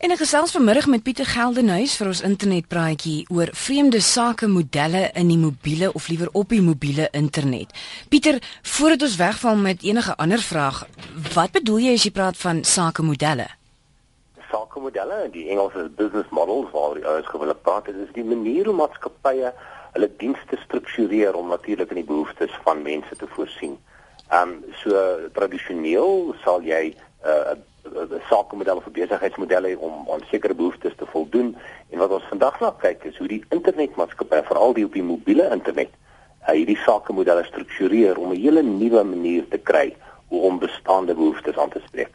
En ek gesels vanmiddag met Pieter Geldenhuys vir ons internetpraatjie oor vreemde sake modelle in die mobiele of liewer op die mobiele internet. Pieter, voordat ons wegval met enige ander vraag, wat bedoel jy as jy praat van sake modelle? Sake modelle, die Engelse business models waar die ouens gewoonlik praat, dit is die manier hoe maatskappye hulle dienste struktureer om natuurlik in die behoeftes van mense te voorsien. Ehm um, so tradisioneel sal jy 'n uh, sakemodelle vir besigheidsmodelle om aan sekere behoeftes te voldoen en wat ons vandag na kyk is hoe die internetmaatskappye veral die op die mobiele internet uh, hierdie sakemodelle struktureer om 'n hele nuwe manier te kry hoe om bestaande behoeftes aan te spreek.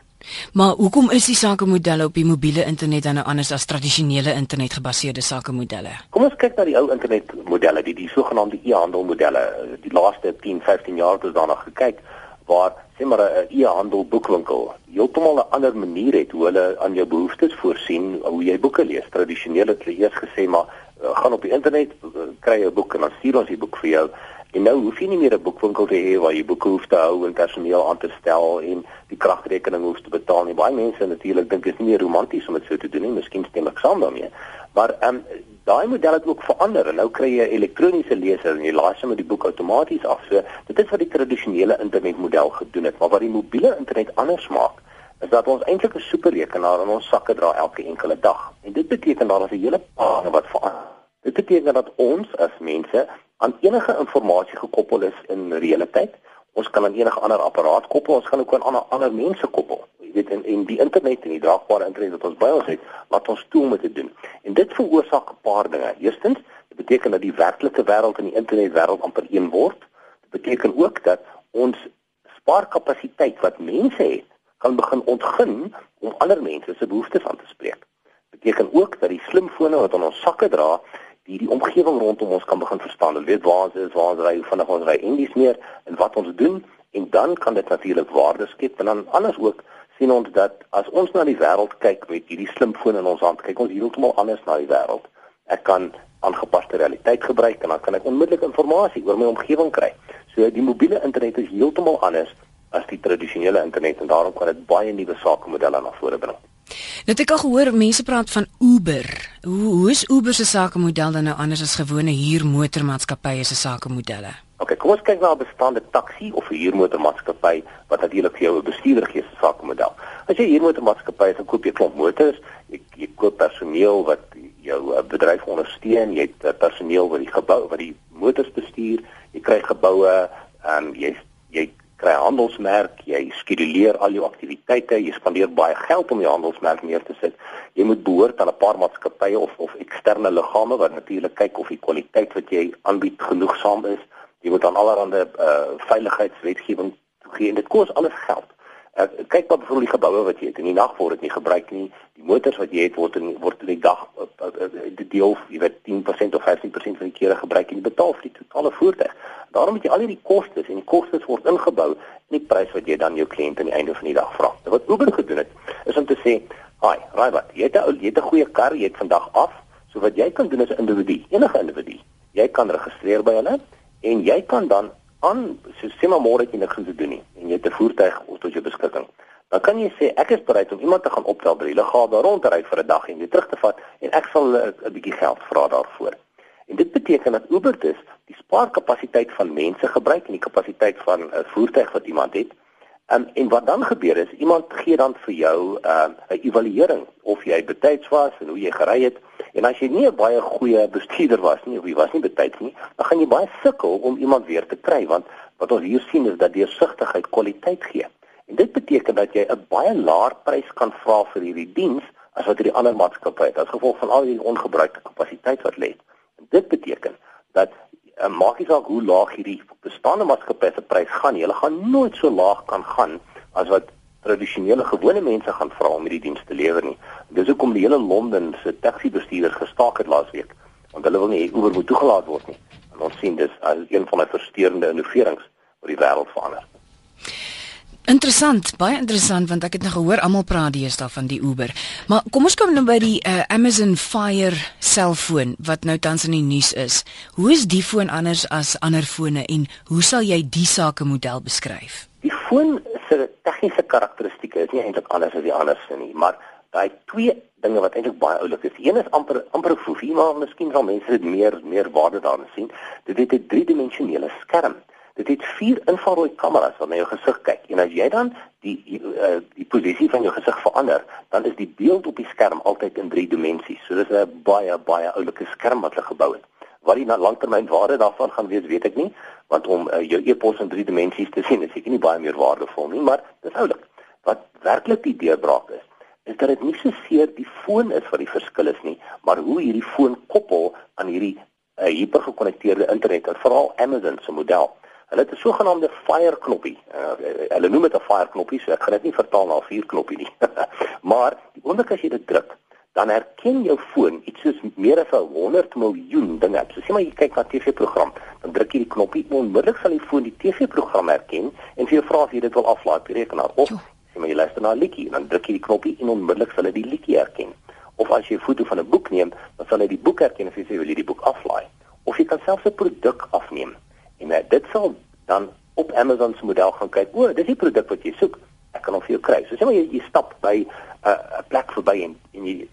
Maar hoekom is die sakemodelle op die mobiele internet dan nou anders as tradisionele internetgebaseerde sakemodelle? Kom ons kyk na die ou internetmodelle, die die sogenaamde e-handelmodelle. Die laaste 10, 15 jaar het ons daarna gekyk waar sê maar 'n e-handel boekwinkel heeltemal 'n ander manier het hoe hulle aan jou behoeftes voorsien hoe jy boeke lees. Tradisioneel het hulle eers gesê maar uh, gaan op die internet uh, kry 'n boek en dan stuur ons die boek vir jou. En nou hoef jy nie meer 'n boekwinkel te hê waar jy boeke hoef te hou en personeel aan te stel en die kragrekening hoef te betaal nie. Baie mense natuurlik dink dit is nie meer romanties om dit so te doen nie. Miskien stem ek saam daarmee. Maar ehm um, daai model het ook verander en nou kry jy 'n elektroniese leser en jy laai sommer die boek outomaties af. So dit is wat die tradisionele internetmodel gedoen het, maar wat die mobiele internet anders maak is dat ons eintlik 'n superrekenaar in ons sakke dra elke enkele dag. En dit beteken daar 'n hele paar wat verander. Dit beteken dat ons as mense aan enige inligting gekoppel is in realiteit. Ons kan aan enige ander apparaat koppel, ons kan ook aan ander, ander mense koppel weet en en die internet en die draagbare internet wat ons by ons het, laat ons toe om dit te doen. En dit veroorsaak 'n paar dinge. Eerstens, dit beteken dat die werklike wêreld en die internetwêreld amper een word. Dit beteken ook dat ons spaarkapasiteit wat mense het, kan begin ontgin om ander mense se behoeftes aan te spreek. Dit beteken ook dat die slimfone wat aan ons sakke dra, die die omgewing rondom ons kan begin verstaan. Hulle weet waar ons is, waar ons ry, vinnig ons ry en dis meer en wat ons doen en dan kan dit natuurlik waarde skep en dan anders ook sien ons dat as ons na die wêreld kyk met hierdie slimfoon in ons hand, kyk ons heeltemal anders na die wêreld. Ek kan aangepaste realiteit gebruik en dan kan ek onmiddellik inligting oor my omgewing kry. So die mobiele internet is heeltemal anders as die tradisionele internet en daarom kan dit baie nuwe sakemodelle na vore bring. Nou ek het al gehoor mense praat van Uber. Hoe hoe is Uber se sakemodel dan nou anders as gewone huurmotormaatskappye se sakemodelle? OK, kom ons kyk na 'n bestaande taxi of 'n huurmotormaatskappy wat natuurlik vir jou 'n bestuurder gee se sakemodel. As jy huurmotormaatskappy is, dan koop jy klomp motors, jy, jy koop personeel wat jou uh, bedryf ondersteun, jy het uh, personeel wat die gebou wat die motors bestuur, jy kry geboue, ehm um, jy jy kry handelsmerk, jy skeduleer al jou aktiwiteite, jy spandeer baie geld om jou handelsmerk neer te sit. Jy moet behoort aan 'n paar maatskappye of of eksterne liggame wat natuurlik kyk of die kwaliteit wat jy aanbied genoegsaam is jy moet aan allerlei uh veiligheidswetgewing gee en dit kos alles geld. Uh, kyk wat vir die geboue wat jy het in die nag word dit nie gebruik nie. Die motors wat jy het word in word in die dag uh, uh, die deel jy weet 10% of 15% van die kere gebruik en jy betaal vir die totale voertuig. Daarom moet jy al hierdie kostes en die kostes word ingebou in die prys wat jy dan jou kliënt aan die einde van die dag vra. Wat Uber gedoen het is om te sê, "Haai, raai wat, jy het 'n jy het 'n goeie kar, jy het vandag af, so wat jy kan doen as 'n individu, enige individu, jy kan registreer by hulle en jy kan dan aan so sê maar môre jy niks te doen nie en jy het 'n voertuig tot jou beskikking. Dan kan jy sê ek is bereid om iemand te gaan optel by die lughawe daar rond te ry vir 'n dag en weer terug te vat en ek sal 'n bietjie geld vra daarvoor. En dit beteken dat Uber dus die spaarkapasiteit van mense gebruik en die kapasiteit van 'n voertuig wat iemand het Um, en wat dan gebeur is iemand gee dan vir jou uh, 'n evaluering of jy betyds was en hoe jy gery het en as jy nie 'n baie goeie bestuurder was nie of jy was nie betyds nie dan gaan jy baie sukkel om iemand weer te kry want wat ons hier sien is dat deursigtigheid kwaliteit gee en dit beteken dat jy 'n baie laer prys kan vra vir hierdie diens as wat hierdie ander maatskappye het as gevolg van al die ongebruikte kapasiteit wat lê dit beteken dat uh, maak nie saak hoe laag hierdie bestaande maatskappye se prys gaan nie. Hulle gaan nooit so laag kan gaan as wat tradisionele gewone mense gaan vra om hierdie diens te lewer nie. Dis hoekom die hele Londen se taxi bestuurders gestaak het laasweek, want hulle wil nie Uber moet toegelaat word nie. En ons sien dis as een van die versteurende innoverings wat die wêreld verander. Interessant, baie interessant want ek het nou gehoor almal praat deesdae van die Uber. Maar kom ons kom nou by die uh, Amazon Fire selfoon wat nou tans in die nuus is. Hoe is die foon anders as ander fone en hoe sal jy die sake model beskryf? Foon se tegniese karakteristikke is nie eintlik anders as die ander se nie, maar daai twee dinge wat eintlik baie oulik is. Een is amper amper 'n foefie, maar miskien sal mense dit meer meer waarde daarin sien. Dit het 'n driedimensionele skerm. Dit het vier infrarooi kameras wat na jou gesig kyk. En as jy dan die die, uh, die posisie van jou gesig verander, dan is die beeld op die skerm altyd in drie dimensies. So dis 'n baie baie oulike skerm wat hulle gebou het. Wat die langtermynwaarde daarvan gaan wees, weet ek nie, want om uh, jou e-pos in drie dimensies te sien, is seker nie baie meer waardevol nie, maar dis oulik. Wat werklik die deurbraak is, is dat dit nie so seer die foon is wat die verskil is nie, maar hoe hierdie foon koppel aan hierdie uh, hipergekonnekteerde internet, veral Amazon se model. Hulle het 'n sogenaamde fire knoppie. Uh, hulle noem dit 'n fire knoppie, so ek gaan dit nie vertaal na 'n vuur knoppie nie. maar die oomblik as jy dit druk, dan herken jou foon iets soos meer as 100 miljoen dinge. So sê maar jy kyk na 'n TV-program, dan druk jy die knoppie onmiddellik sal die foon die TV-program herken en vir jou vra of jy dit wil aflaai op die rekenaar of sê maar jy luister na 'n liedjie en dan druk jy die knoppie en onmiddellik sal hy die liedjie herken. Of as jy 'n foto van 'n boek neem, dan sal hy die boek herken of jy sê wil jy die boek aflaai. Of jy kan selfs 'n produk afneem en uh, dit sal dan op Amazon se model gaan kyk. O, dis die produk wat jy soek. Ek kan hom vir jou kry. So sê maar jy, jy stap by 'n plek verby en en jy,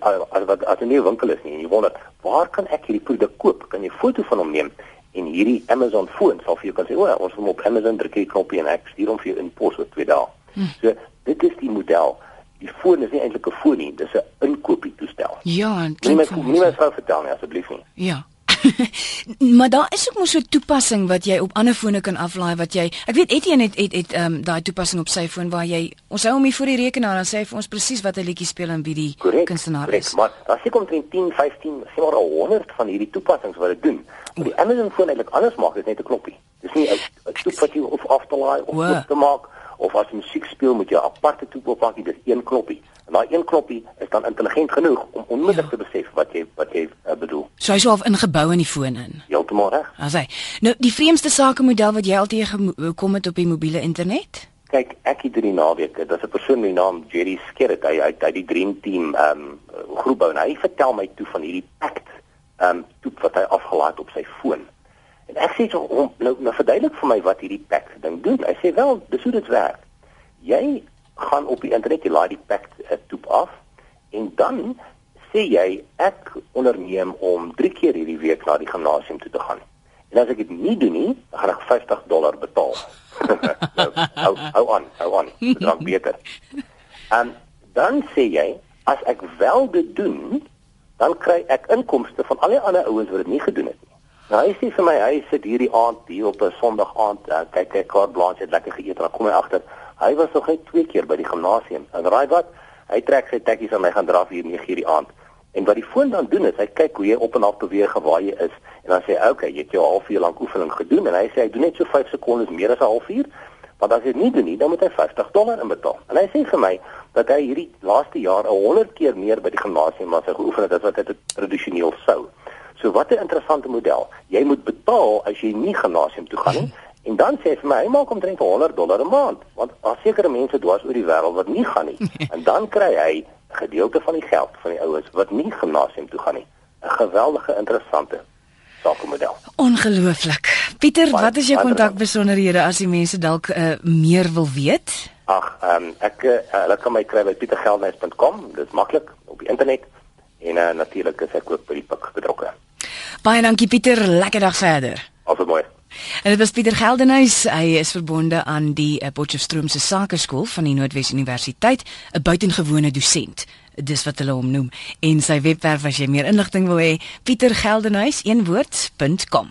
as wat as 'n nuwe winkel is nie en jy wonder, waar kan ek hierdie produk koop? Kan jy 'n foto van hom neem? En hierdie Amazon foon sal vir jou kan sê, "O, ons hom op Amazon druk jy knoppie en ek stuur hom vir jou in pos oor 2 dae." Hmm. So dit is die model. Die foon is nie eintlik 'n foon nie, dis 'n inkopies toestel. Ja, en nie meer nie meer sou vertel nie asseblief nie. Ja. maar daar is ook mos so 'n toepassing wat jy op ander fone kan aflaai wat jy ek weet Etienne het het het ehm um, daai toepassing op sy foon waar jy ons hou hom hier voor die rekenaar dan sê hy vir ons presies wat 'n liedjie speel en wie die kunstenaar is. Maar jy kom teen 10, 15, sê maar 100 van hierdie toepassings wat dit doen. Maar die Amazon foon eintlik anders maak, dit net 'n knoppie. Dis nie 'n toep wat jy of af te laai of wow. te maak of as jy musiek speel met jou aparte toep op maak, dis een knoppie. En daai een knoppie is dan intelligent genoeg om onmiddellik ja. te besef wat jy wat jy uh, bedoel. So hy's al ingebou in die foon in. Heeltemal reg. As hy. Nou die vreemdste sakemodel wat jy altyd gekom het op die mobiele internet? Kyk, ek het hierdie naweek, daar's 'n persoon met die naam Jerry Skerrit, hy uit uit die Dream Team ehm um, groep bou en hy vertel my toe van hierdie pact ehm um, toep wat hy afgelaai het op sy foon. En ek sê so om nou, nou verduidelik vir my wat hierdie pact ding doen. Hy sê wel, dis hoe dit werk. Jy gaan op die internet jy laai die pack uh, toep af en dan sê jy ek onderneem om 3 keer hierdie week na die gimnasium toe te gaan. En as ek dit nie doen nie, gaan ek 50 dollar betaal. nou, hou hou aan, hou aan. Dit raak beter. En dan sê jy as ek wel dit doen, dan kry ek inkomste van al die ander ouens wat dit nie gedoen het nie. Nou hy sê vir my hy sit hierdie aand hier op 'n Sondag aand, uh, kyk hy kaart blaas het lekker geëet en dan kom hy agter Hy was nog net twee keer by die gimnasium. En raai wat? Hy trek sy tekkies aan my gaan draf hier 9:00 die aand. En wat die foon dan doen is hy kyk hoe jy op en af beweeg waar jy is en dan sê hy, "Oké, okay, jy het jou halfuur lank oefening gedoen." En hy sê hy doen net so 5 sekondes meer as 'n halfuur. Want as jy dit nie doen nie, dan moet hy 50 dollar inbetaal. En hy sê vir my dat hy hierdie laaste jaar 100 keer meer by die gimnasium as hy geoefen het as wat hy tradisioneel sou. So wat 'n interessante model. Jy moet betaal as jy nie gimnasium toe gaan nie. En dan sê hy vir my, hy maak omtrent 100 dollar 'n maand, want daar sekere mense dwars oor die wêreld wat nie gaan nie. en dan kry hy 'n gedeelte van die geld van die oues wat nie gimnasium toe gaan nie. 'n Geweldige interessante sakemodel. Ongelooflik. Pieter, wat is jou kontakbesonderhede as die mense dalk uh, meer wil weet? Ag, ehm um, ek uh, hulle kan my kry by pietergeldnys.com, dit is maklik op die internet. En uh, natuurlik is ek ook by die pik betrokke. Baie dankie Pieter, lekker dag verder. Alles mooi. En dit was Pieter Geldenhuys. Hy is verbonde aan die uh, Potchefstroom se Sakeskool van die Noordwes Universiteit, 'n buitengewone dosent. Dis wat hulle hom noem. En sy webwerf as jy meer inligting wil hê, pietergeldenhuys een woord.com.